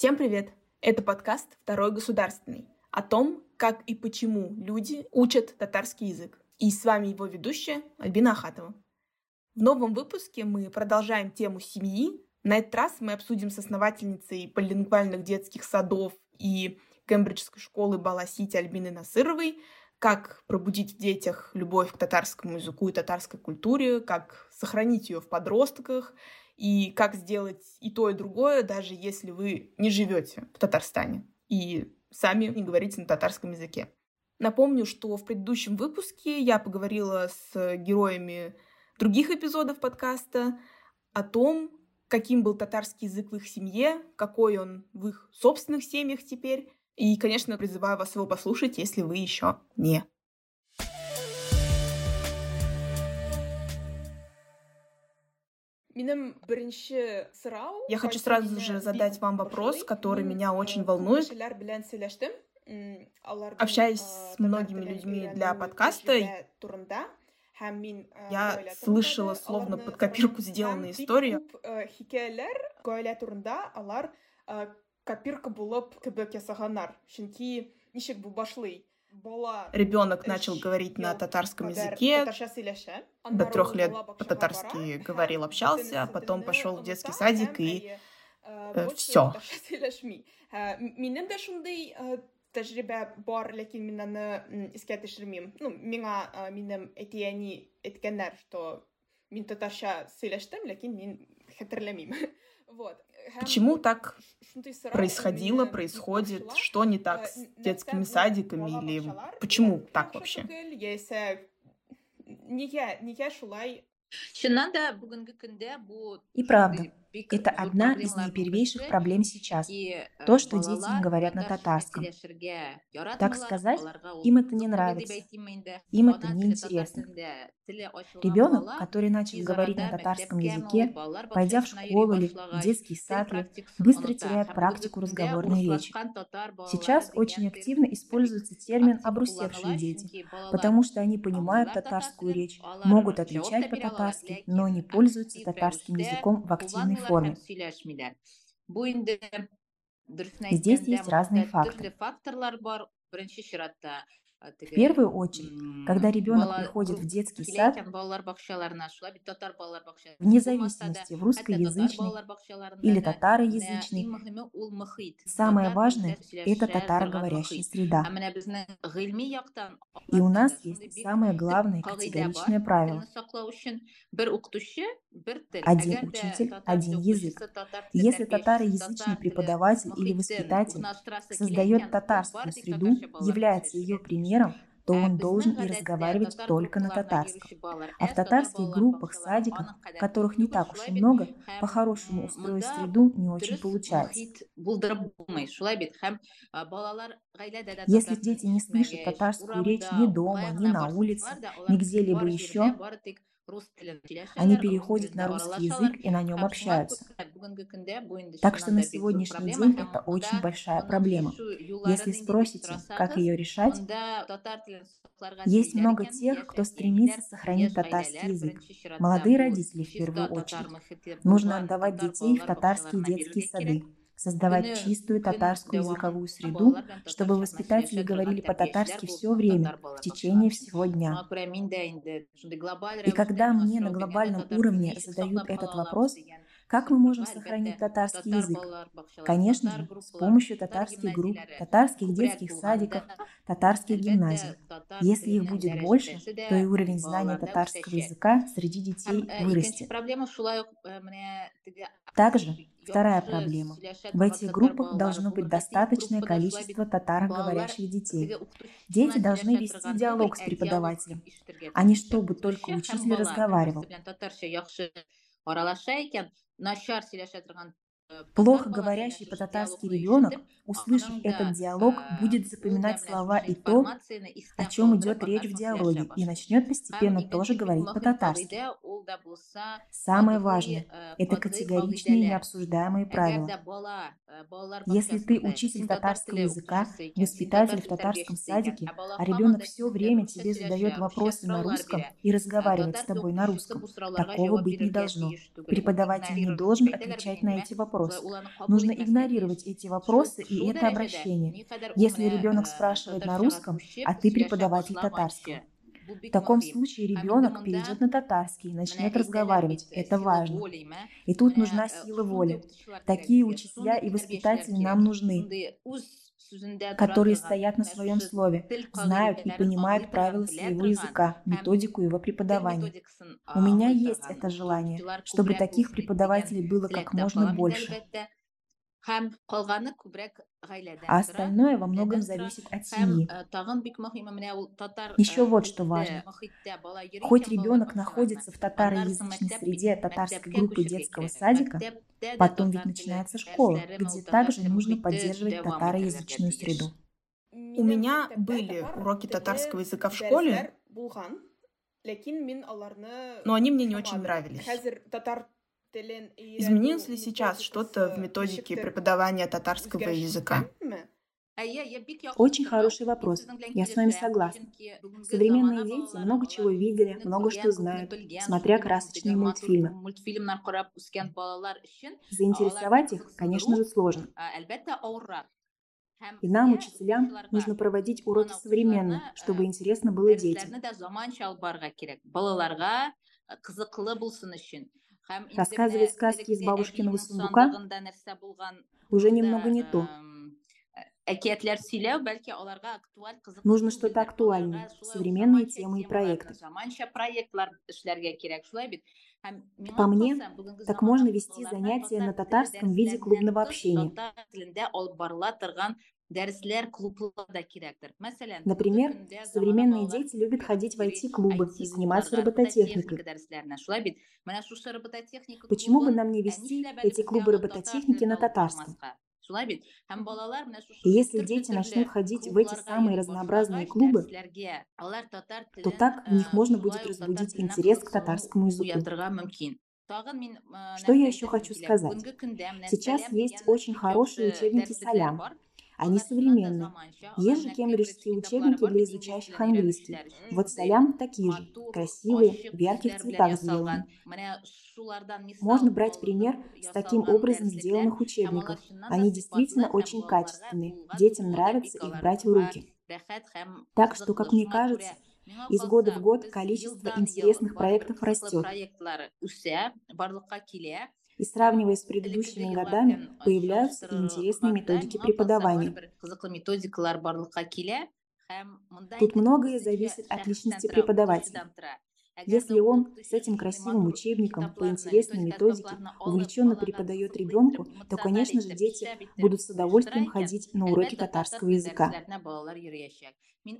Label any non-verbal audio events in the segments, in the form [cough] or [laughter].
Всем привет! Это подкаст «Второй государственный» о том, как и почему люди учат татарский язык. И с вами его ведущая Альбина Ахатова. В новом выпуске мы продолжаем тему семьи. На этот раз мы обсудим с основательницей полилингвальных детских садов и Кембриджской школы Баласити Насыровой, как пробудить в детях любовь к татарскому языку и татарской культуре, как сохранить ее в подростках и как сделать и то, и другое, даже если вы не живете в Татарстане и сами не говорите на татарском языке. Напомню, что в предыдущем выпуске я поговорила с героями других эпизодов подкаста о том, каким был татарский язык в их семье, какой он в их собственных семьях теперь. И, конечно, призываю вас его послушать, если вы еще не. Я хочу сразу же задать вам вопрос, который меня очень волнует. Общаясь с многими людьми для подкаста, я слышала словно под копирку сделанные истории. копирка булып кебек ясаганнар. Чөнки ничек бу башлый? Ребенок начал говорить на татарском языке, до трех лет по-татарски говорил, общался, а потом пошел в детский садик и э, все. тәжрибә бар, ләкин мин аны искә төшермим. Ну, миңа минем әтияни әйткәннәр, что мин татарча сөйләштем, ләкин мин хәтерләмим. [laughs] Вот. Почему так происходило, происходит? Что не так с детскими садиками? Или почему так вообще? И правда, это одна из наипервейших проблем сейчас. То, что дети не говорят на татарском. Так сказать, им это не нравится. Им это не интересно. Ребенок, который начал говорить на татарском языке, пойдя в школу или в детский сад, быстро теряет практику разговорной речи. Сейчас очень активно используется термин «обрусевшие дети», потому что они понимают татарскую речь, могут отвечать по-татарски, но не пользуются татарским языком в активной форме. Здесь есть разные факторы. В первую очередь, когда ребенок приходит в детский сад, вне зависимости в русскоязычный или татароязычный, самое важное – это татароговорящая среда. И у нас есть самое главное категоричное правило. Один учитель, один язык. Если татароязычный преподаватель или воспитатель создает татарскую среду, является ее примером, примером, то он должен и разговаривать только на татарском. А в татарских группах, садиках, которых не так уж и много, по-хорошему устроить среду не очень получается. Если дети не слышат татарскую речь ни дома, ни на улице, ни где-либо еще, они переходят на русский язык и на нем общаются. Так что на сегодняшний день это очень большая проблема. Если спросите, как ее решать, есть много тех, кто стремится сохранить татарский язык. Молодые родители в первую очередь. Нужно отдавать детей в татарские детские сады создавать чистую татарскую языковую среду, чтобы воспитатели говорили по-татарски все время, в течение всего дня. И когда мне на глобальном уровне задают этот вопрос, как мы можем сохранить татарский язык? Конечно же, с помощью татарских групп, татарских детских садиков, татарских гимназий. Если их будет больше, то и уровень знания татарского языка среди детей вырастет. Также вторая проблема. В этих группах должно быть достаточное количество татароговорящих детей. Дети должны вести диалог с преподавателем, а не чтобы только учитель разговаривал. Плохо говорящий по-татарски ребенок, услышав этот диалог, будет запоминать слова и то, о чем идет речь в диалоге, и начнет постепенно тоже говорить по-татарски. Самое важное – это категоричные необсуждаемые правила. Если ты учитель татарского языка, воспитатель в татарском садике, а ребенок все время тебе задает вопросы на русском и разговаривает с тобой на русском, такого быть не должно. Преподаватель не должен отвечать на эти вопросы вопрос. Нужно игнорировать эти вопросы и это обращение. Если ребенок спрашивает на русском, а ты преподаватель татарского, в таком случае ребенок перейдет на татарский и начнет разговаривать. Это важно. И тут нужна сила воли. Такие учителя и воспитатели нам нужны которые стоят на своем слове, знают и понимают правила своего языка, методику его преподавания. У меня есть это желание, чтобы таких преподавателей было как можно больше. А остальное во многом зависит от семьи. Еще вот что важно. Хоть ребенок находится в татароязычной среде татарской группы детского садика, потом ведь начинается школа, где также нужно поддерживать татароязычную среду. У меня были уроки татарского языка в школе, но они мне не очень нравились. Изменилось ли сейчас что-то в методике преподавания татарского языка? Очень хороший вопрос. Я с вами согласна. Современные дети много чего видели, много что знают, смотря красочные мультфильмы. Заинтересовать их, конечно же, сложно. И нам, учителям, нужно проводить уроки современно, чтобы интересно было детям. Рассказывать сказки из бабушкиного сундука уже немного не то. Нужно что-то актуальное, современные темы и проекты. По мне, так можно вести занятия на татарском в виде клубного общения. Например, современные дети любят ходить в IT-клубы и заниматься робототехникой. Почему бы нам не вести эти клубы робототехники на татарском? И если дети начнут ходить в эти самые разнообразные клубы, то так в них можно будет разбудить интерес к татарскому языку. Что я еще хочу сказать? Сейчас есть очень хорошие учебники «Салям», они современные. Есть же кембриджские учебники для изучающих английский. Вот салям такие же, красивые, в ярких цветах сделаны. Можно брать пример с таким образом сделанных учебников. Они действительно очень качественные. Детям нравится их брать в руки. Так что, как мне кажется, из года в год количество интересных проектов растет. И сравнивая с предыдущими годами, появляются и интересные методики преподавания. Тут многое зависит от личности преподавателя. Если он с этим красивым учебником по интересной методике увлеченно преподает ребенку, то, конечно же, дети будут с удовольствием ходить на уроки татарского языка.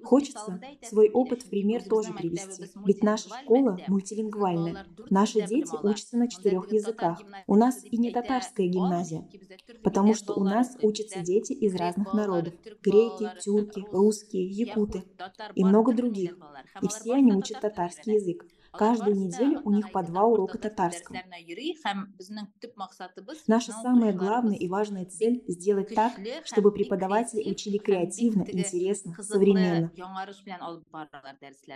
Хочется свой опыт в пример тоже привести, ведь наша школа мультилингвальная. Наши дети учатся на четырех языках. У нас и не татарская гимназия, потому что у нас учатся дети из разных народов. Греки, тюрки, русские, якуты и много других. И все они учат татарский язык. Каждую неделю у них по два урока татарского. Наша самая главная и важная цель – сделать так, чтобы преподаватели учили креативно, интересно, современно.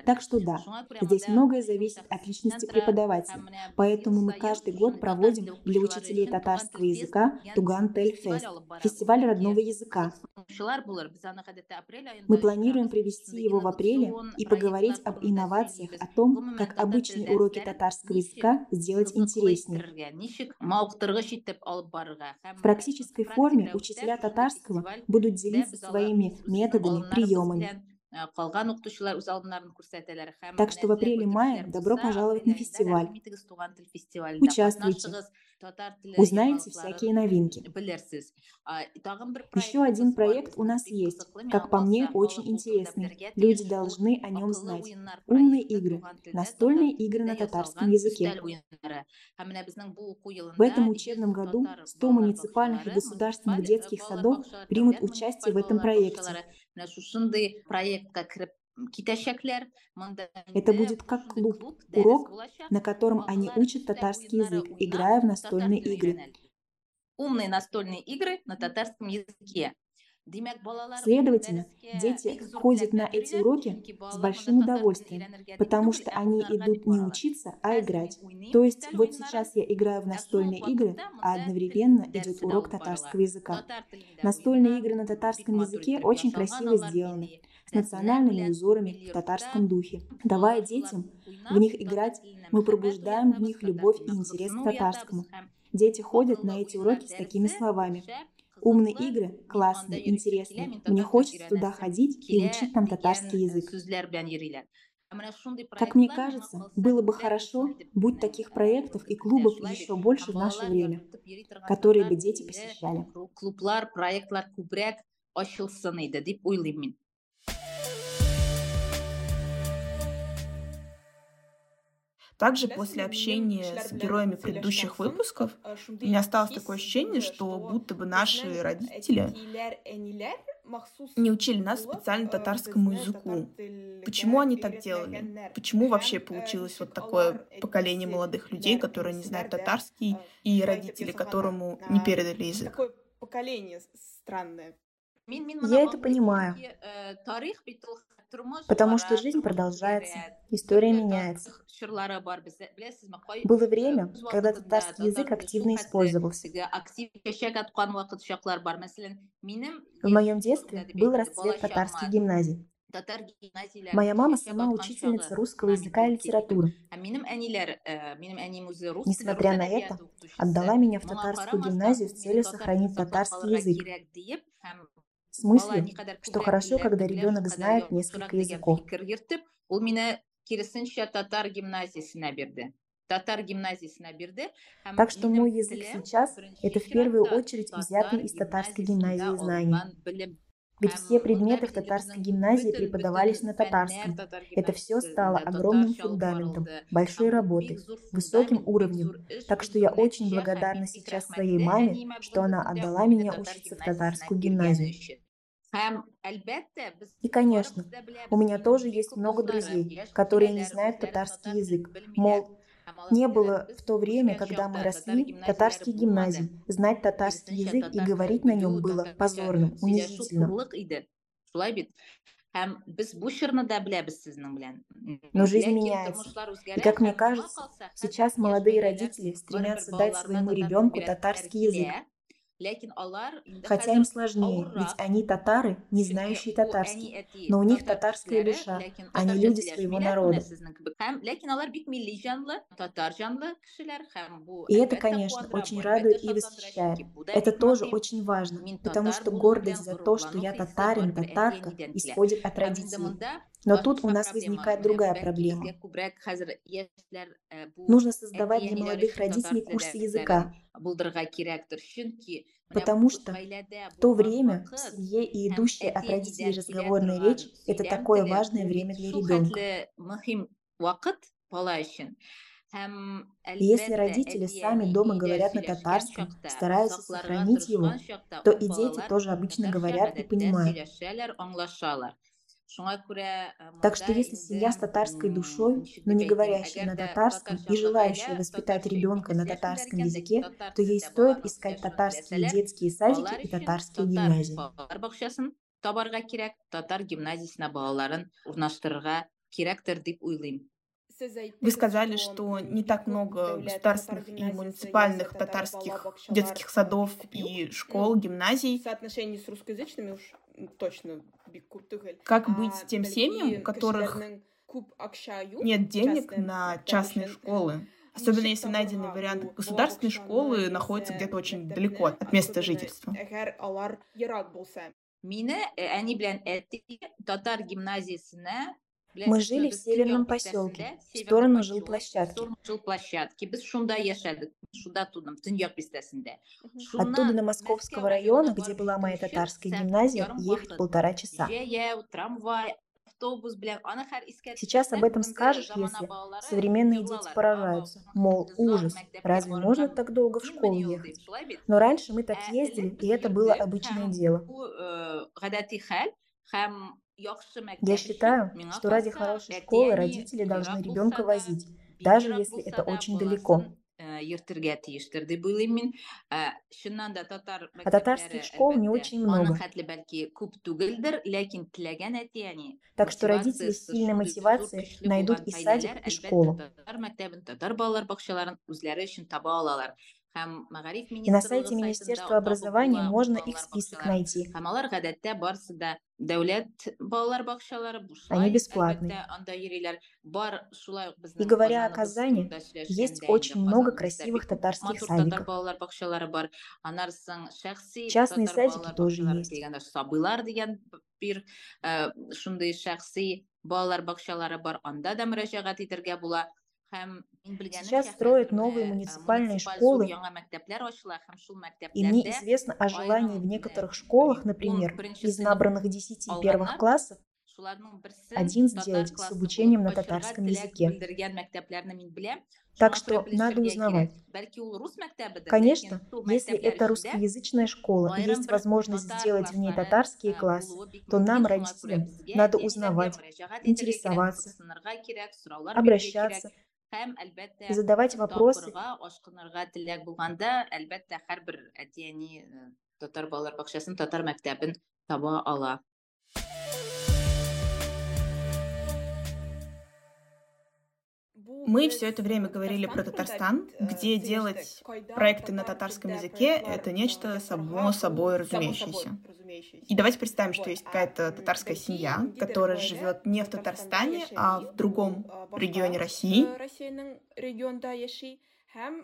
Так что да, здесь многое зависит от личности преподавателя. Поэтому мы каждый год проводим для учителей татарского языка Туган Тель Фест – фестиваль родного языка. Мы планируем провести его в апреле и поговорить об инновациях, о том, как обычные уроки татарского языка сделать интереснее. В практической форме учителя татарского будут делиться своими методами, приемами. Так что в апреле-мае добро пожаловать на фестиваль. Участвуйте. Узнаете всякие новинки. Еще один проект у нас есть, как по мне, очень интересный. Люди должны о нем знать. Умные игры. Настольные игры на татарском языке. В этом учебном году 100 муниципальных и государственных детских садов примут участие в этом проекте. Это будет как клуб, урок, на котором они учат татарский язык, играя в настольные игры. Умные настольные игры на татарском языке. Следовательно, дети ходят на эти уроки с большим удовольствием, потому что они идут не учиться, а играть. То есть вот сейчас я играю в настольные игры, а одновременно идет урок татарского языка. Настольные игры на татарском языке очень красиво сделаны, с национальными узорами в татарском духе. Давая детям в них играть, мы пробуждаем в них любовь и интерес к татарскому. Дети ходят на эти уроки с такими словами. Умные игры классные, интересные. Мне хочется туда ходить и учить там татарский язык. Как мне кажется, было бы хорошо, будь таких проектов и клубов еще больше в наше время, которые бы дети посещали. Также после общения с героями предыдущих выпусков у меня осталось такое ощущение, что будто бы наши родители не учили нас специально татарскому языку. Почему они так делали? Почему вообще получилось вот такое поколение молодых людей, которые не знают татарский, и родители, которому не передали язык? Такое поколение странное. Я это понимаю. Потому что жизнь продолжается, история меняется. Было время, когда татарский язык активно использовался. В моем детстве был расцвет татарских гимназий. Моя мама сама учительница русского языка и литературы. Несмотря на это, отдала меня в татарскую гимназию с целью сохранить татарский язык. В смысле, что хорошо, когда ребенок знает несколько языков. Так что мой язык сейчас – это в первую очередь взятый из татарской гимназии знаний. Ведь все предметы в татарской гимназии преподавались на татарском. Это все стало огромным фундаментом, большой работой, высоким уровнем. Так что я очень благодарна сейчас своей маме, что она отдала меня учиться в татарскую гимназию. И, конечно, у меня тоже есть много друзей, которые не знают татарский язык. Мол, не было в то время, когда мы росли, татарских гимназий. Знать татарский язык и говорить на нем было позорным, унизительным. Но жизнь меняется. И, как мне кажется, сейчас молодые родители стремятся дать своему ребенку татарский язык, Хотя им сложнее, ведь они татары, не знающие татарский, но у них татарская душа, они люди своего народа. И это, конечно, очень радует и восхищает. Это тоже очень важно, потому что гордость за то, что я татарин, татарка, исходит от родителей. Но тут у нас возникает другая проблема. Нужно создавать для молодых родителей курсы языка, потому что в то время в семье и идущая от родителей разговорная речь – это такое важное время для ребенка. И если родители сами дома говорят на татарском, стараются сохранить его, то и дети тоже обычно говорят и понимают. Так что если семья с татарской душой, но не говорящая на татарском и желающая воспитать ребенка на татарском языке, то ей стоит искать татарские детские садики и татарские гимназии. табарга татар гимназиясына балаларын урнаштырырга вы сказали, что не так много государственных и муниципальных татарских детских садов и школ, гимназий. В соотношении с русскоязычными уж точно Как быть с тем семьям, у которых нет денег на частные школы? Особенно если найденный вариант государственной школы находится где-то очень далеко от места жительства. Мине әни белән әти татар гимназиясенә мы жили в северном поселке, в сторону жилплощадки. Оттуда до Московского района, где была моя татарская гимназия, ехать полтора часа. Сейчас об этом скажешь, если современные дети поражаются. Мол, ужас, разве можно так долго в школу ехать? Но раньше мы так ездили, и это было обычное дело. Я считаю, что ради хорошей школы родители должны ребенка возить, даже если это очень далеко. да татар А татарских школ не очень много. Так что родители с сильной мотивацией найдут и садик, и школу. И на сайте Министерства образования можно их список найти. Они бесплатные. И говоря о Казани, Есть очень много красивых татарских садиков. Частные садики тоже есть. балалар бакчалары бар анда да мөрәҗәгать итәргә була Сейчас строят новые э, муниципальные муниципаль школы, И мне известно о желании в некоторых э, школах, например, из набранных 10 алганнар, первых классов, один сделать с обучением на татарском языке. Так что надо узнавать. Конечно, если это русскоязычная школа и есть возможность сделать в ней татарские э, классы, то нам, родителям, надо узнавать, интересоваться, обращаться. Һәм әлбәттә задавать вопросы. ашкынырга теләк булганда, әлбәттә һәрбер әти-әни э, татар балалар бакчасын, татар мәктәбен таба ала. Мы все это время говорили про Татарстан, где делать проекты на татарском языке — это нечто само собой разумеющееся. И давайте представим, что есть какая-то татарская семья, которая живет не в Татарстане, а в другом регионе России.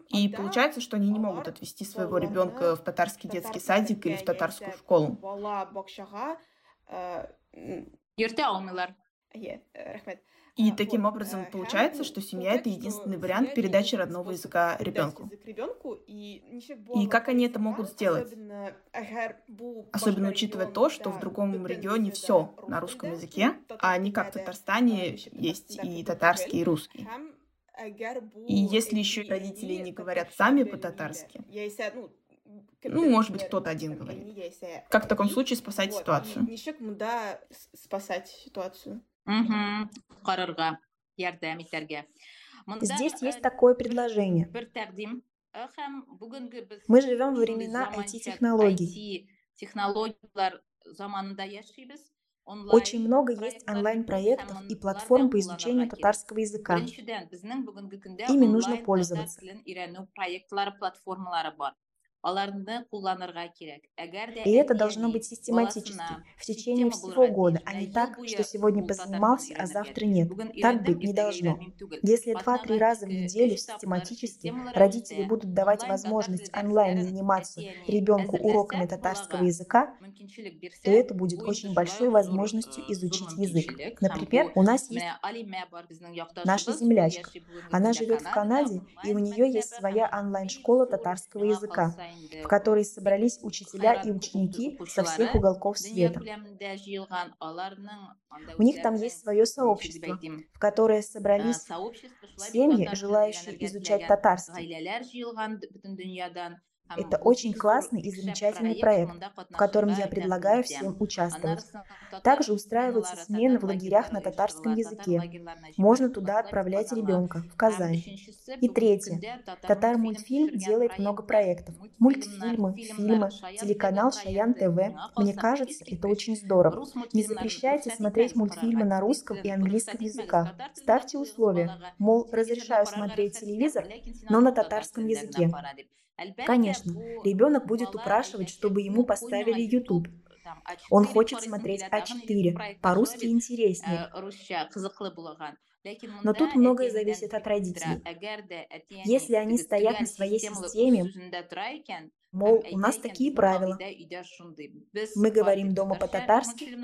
И получается, что они не могут отвести своего ребенка в татарский детский садик или в татарскую школу. Алмыйлар. И таким образом получается, что семья — это единственный вариант передачи родного языка ребенку. И как они это могут сделать? Особенно учитывая то, что в другом регионе все на русском языке, а не как в Татарстане есть и татарский, и русский. И если еще родители не говорят сами по-татарски, ну, может быть, кто-то один говорит. Как в таком случае спасать ситуацию? спасать ситуацию. Карарга, ярдәм итәргә. Здесь э, есть такое предложение. э, Мы живем во шундый времена IT-технологий. Очень много есть онлайн-проектов и платформ по изучению татарского языка. Ими нужно пользоваться. И это должно быть систематически, в течение всего года, а не так, что сегодня позанимался, а завтра нет. Так быть не должно. Если два-три раза в неделю систематически родители будут давать возможность онлайн заниматься ребенку уроками татарского языка, то это будет бу очень большой возможностью изучить язык. Например, у нас есть наша землячка. Она живет в Канаде, и у нее есть своя онлайн-школа татарского языка, в которой собрались учителя и ученики со всех уголков света. У них там есть свое сообщество, в которое э, собрались семьи, желающие изучать татарский. Это очень классный и замечательный проект, в котором я предлагаю всем участвовать. Также устраиваются смены в лагерях на татарском языке. Можно туда отправлять ребенка, в Казань. И третье. Татар мультфильм делает много проектов. Мультфильмы, фильмы, телеканал Шаян. ТВ. Мне кажется, это очень здорово. Не запрещайте смотреть мультфильмы на русском и английском языках. Ставьте условия, мол, разрешаю смотреть телевизор, но на татар татарском языке. Конечно, ребенок будет упрашивать, чтобы ему поставили YouTube. там, Он А4 хочет смотреть килә, тагын А4, YouTube проектлар по-русски интереснее. э, Но тут многое зависит от родителей. Если они стоят на своей системе, мол, у нас такие правила. Мы говорим дома по-татарски,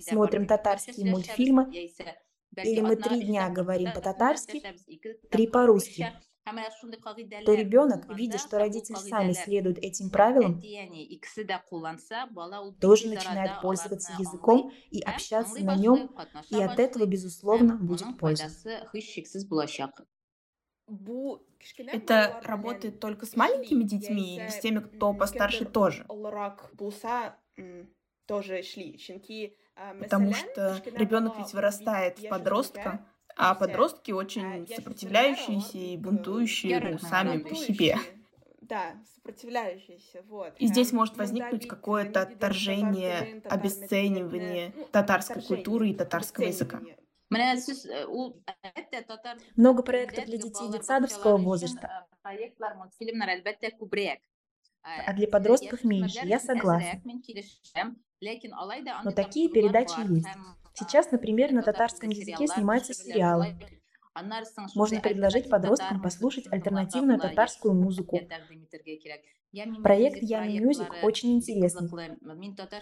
смотрим татарские мультфильмы, или мы три дня говорим по-татарски, три по-русски, шундый то ребенок, видя, что родители сами следуют этим правилам, тоже начинает пользоваться языком и общаться на нем, и от этого, безусловно, будет польза. булачак. Это работает только с маленькими детьми или с теми, кто постарше тоже? щенки. Потому что ребенок ведь вырастает в подростка, а подростки очень сопротивляющиеся и бунтующие, ну, сами по себе. Да, сопротивляющиеся, вот. И здесь может возникнуть какое-то отторжение, обесценивание ну, татарской культуры и татарского языка. Много проектов для детей детсадовского возраста. А для подростков меньше, я согласна. Но такие передачи есть. Сейчас, например, на татарском языке снимаются сериалы. Можно предложить подросткам послушать альтернативную татарскую музыку. Проект Ями Мюзик очень интересный.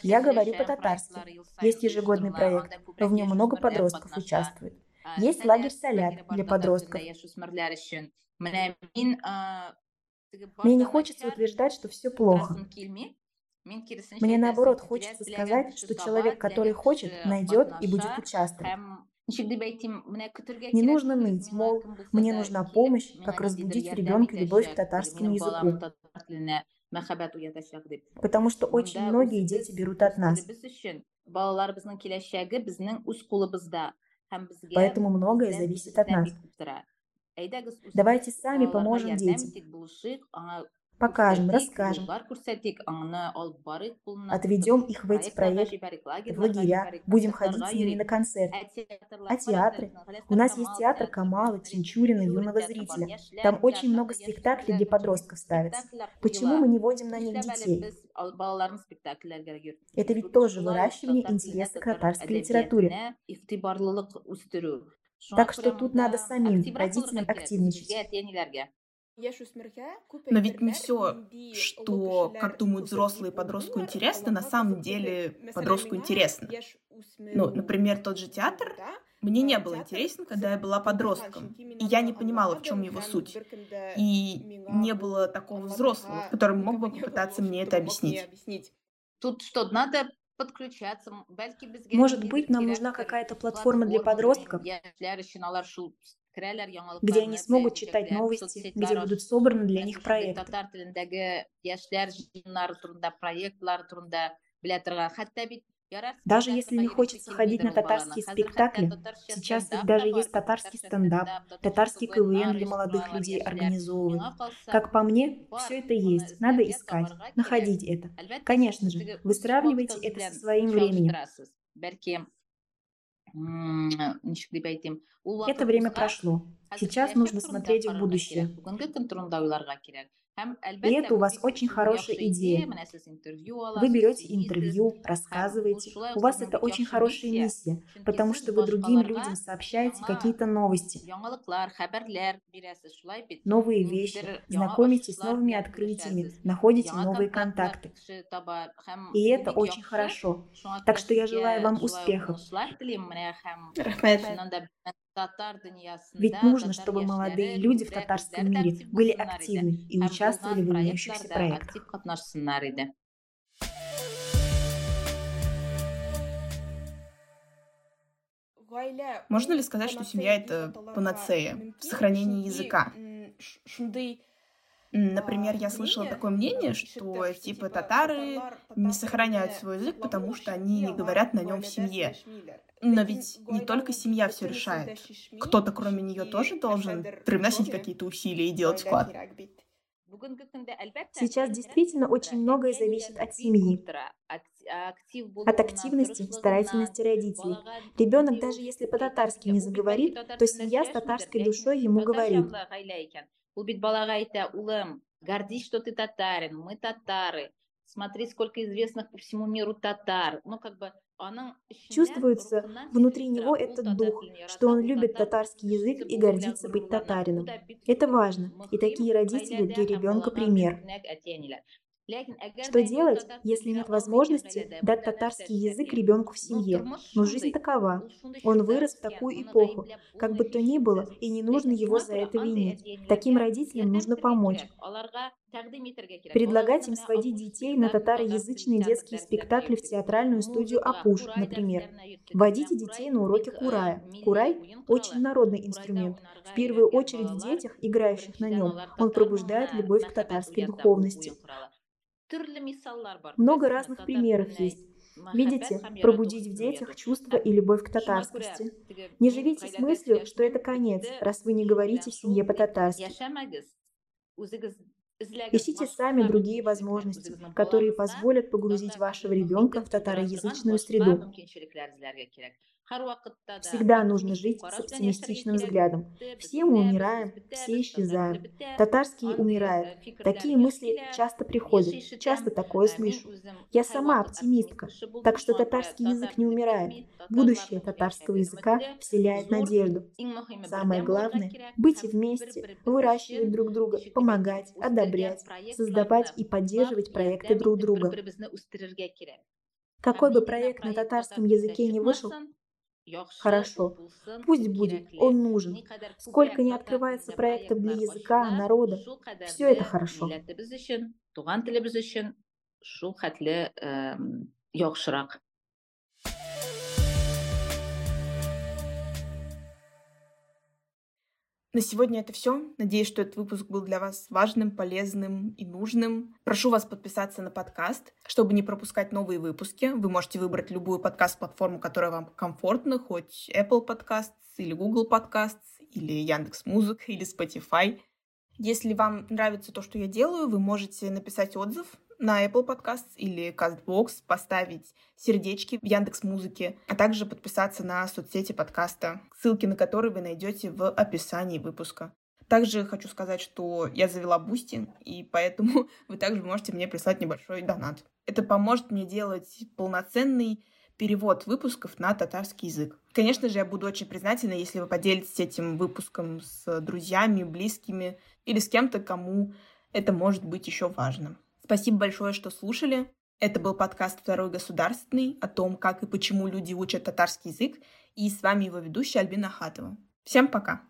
Я говорю по-татарски. Есть ежегодный проект, но в нем много подростков участвует. Есть лагерь «Солят» для подростков. Мне не хочется утверждать, что все плохо. Мне наоборот хочется сказать, что человек, который хочет, найдет и будет участвовать. Не нужно ныть, мол, мне нужна помощь, как разбудить в ребенке любовь к татарскому языку. Потому что очень многие дети берут от нас. Поэтому многое зависит от нас. Давайте сами поможем детям покажем, расскажем, отведем их в эти проекты, в лагеря, будем ходить с ними на концерт. А театры? У нас есть театр Камала, Тинчурина, юного зрителя. Там очень много спектаклей для подростков ставится. Почему мы не водим на них детей? Это ведь тоже выращивание интереса к татарской литературе. Так что тут надо самим родителям активничать. Но ведь не все, что, как думают взрослые подростку интересно, на самом деле подростку интересно. Ну, например, тот же театр мне не был интересен, когда я была подростком, и я не понимала, в чем его суть. И не было такого взрослого, который мог бы попытаться мне это объяснить. Тут что, надо подключаться. Может быть, нам нужна какая-то платформа для подростков, где они смогут читать новости, где будут собраны для них проекты. Даже если не хочется ходить на татарские спектакли, сейчас ведь даже есть татарский стендап, татарский КВН для молодых людей организовывают. Как по мне, все это есть, надо искать, находить это. Конечно же, вы сравниваете это со своим временем. Это время прошло. Сейчас нужно смотреть в будущее. И это у вас очень хорошая идея. Вы берете интервью, рассказываете. У вас это очень хорошая миссия, потому что вы другим людям сообщаете какие-то новости, новые вещи, знакомитесь с новыми открытиями, находите новые контакты. И это очень хорошо. Так что я желаю вам успехов. Ведь нужно, чтобы молодые люди в татарском мире были активны и участвовали в имеющихся проектах. Можно ли сказать, что семья — это панацея в сохранении языка? Например, я слышала такое мнение, что типа татары не сохраняют свой язык, потому что они не говорят на нем в семье. Но ведь не только семья все решает. Кто-то кроме нее тоже должен привносить какие-то усилия и делать вклад. Сейчас действительно очень многое зависит от семьи, от активности, старательности родителей. Ребенок, даже если по-татарски не заговорит, то семья с татарской душой ему говорит. Гордись, что ты татарин, мы татары, смотри, сколько известных по всему миру татар. Ну, как бы Чувствуется внутри него этот дух, что он любит татарский язык и гордится быть татарином. Это важно, и такие родители для ребенка пример. Что делать, если нет возможности дать татарский язык ребенку в семье? Но жизнь такова. Он вырос в такую эпоху. Как бы то ни было, и не нужно его за это винить. Таким родителям нужно помочь. Предлагать им сводить детей на татароязычные детские спектакли в театральную студию Апуш, например. Водите детей на уроки курая. Курай – очень народный инструмент. В первую очередь в детях, играющих на нем, он пробуждает любовь к татарской духовности. Много разных примеров есть. Видите, пробудить в детях чувство и любовь к татарскости. Не живите с мыслью, что это конец, раз вы не говорите в семье по-татарски. Ищите сами другие возможности, которые позволят погрузить вашего ребенка в татароязычную среду. Всегда нужно жить с оптимистичным взглядом. Все мы умираем, все исчезаем. Татарские умирают. Такие мысли часто приходят, часто такое слышу. Я сама оптимистка, так что татарский язык не умирает. Будущее татарского языка вселяет надежду. Самое главное – быть вместе, выращивать друг друга, помогать, одобрять, создавать и поддерживать проекты друг друга. Какой бы проект на татарском языке не вышел, Хорошо, пусть будет, он нужен. Сколько не открывается проектов для языка, народа, все это хорошо. На сегодня это все. Надеюсь, что этот выпуск был для вас важным, полезным и нужным. Прошу вас подписаться на подкаст, чтобы не пропускать новые выпуски. Вы можете выбрать любую подкаст-платформу, которая вам комфортна, хоть Apple Podcasts или Google Podcasts, или Яндекс Музыка, или Spotify. Если вам нравится то, что я делаю, вы можете написать отзыв на Apple Podcasts или CastBox, поставить сердечки в Яндекс Музыке, а также подписаться на соцсети подкаста, ссылки на которые вы найдете в описании выпуска. Также хочу сказать, что я завела Boosty, и поэтому [laughs] вы также можете мне прислать небольшой донат. Это поможет мне делать полноценный перевод выпусков на татарский язык. Конечно же, я буду очень признательна, если вы поделитесь этим выпуском с друзьями, близкими или с кем-то, кому это может быть еще важно. Спасибо большое, что слушали. Это был подкаст «Второй государственный» о том, как и почему люди учат татарский язык. И с вами его ведущая Альбина Хатова. Всем пока!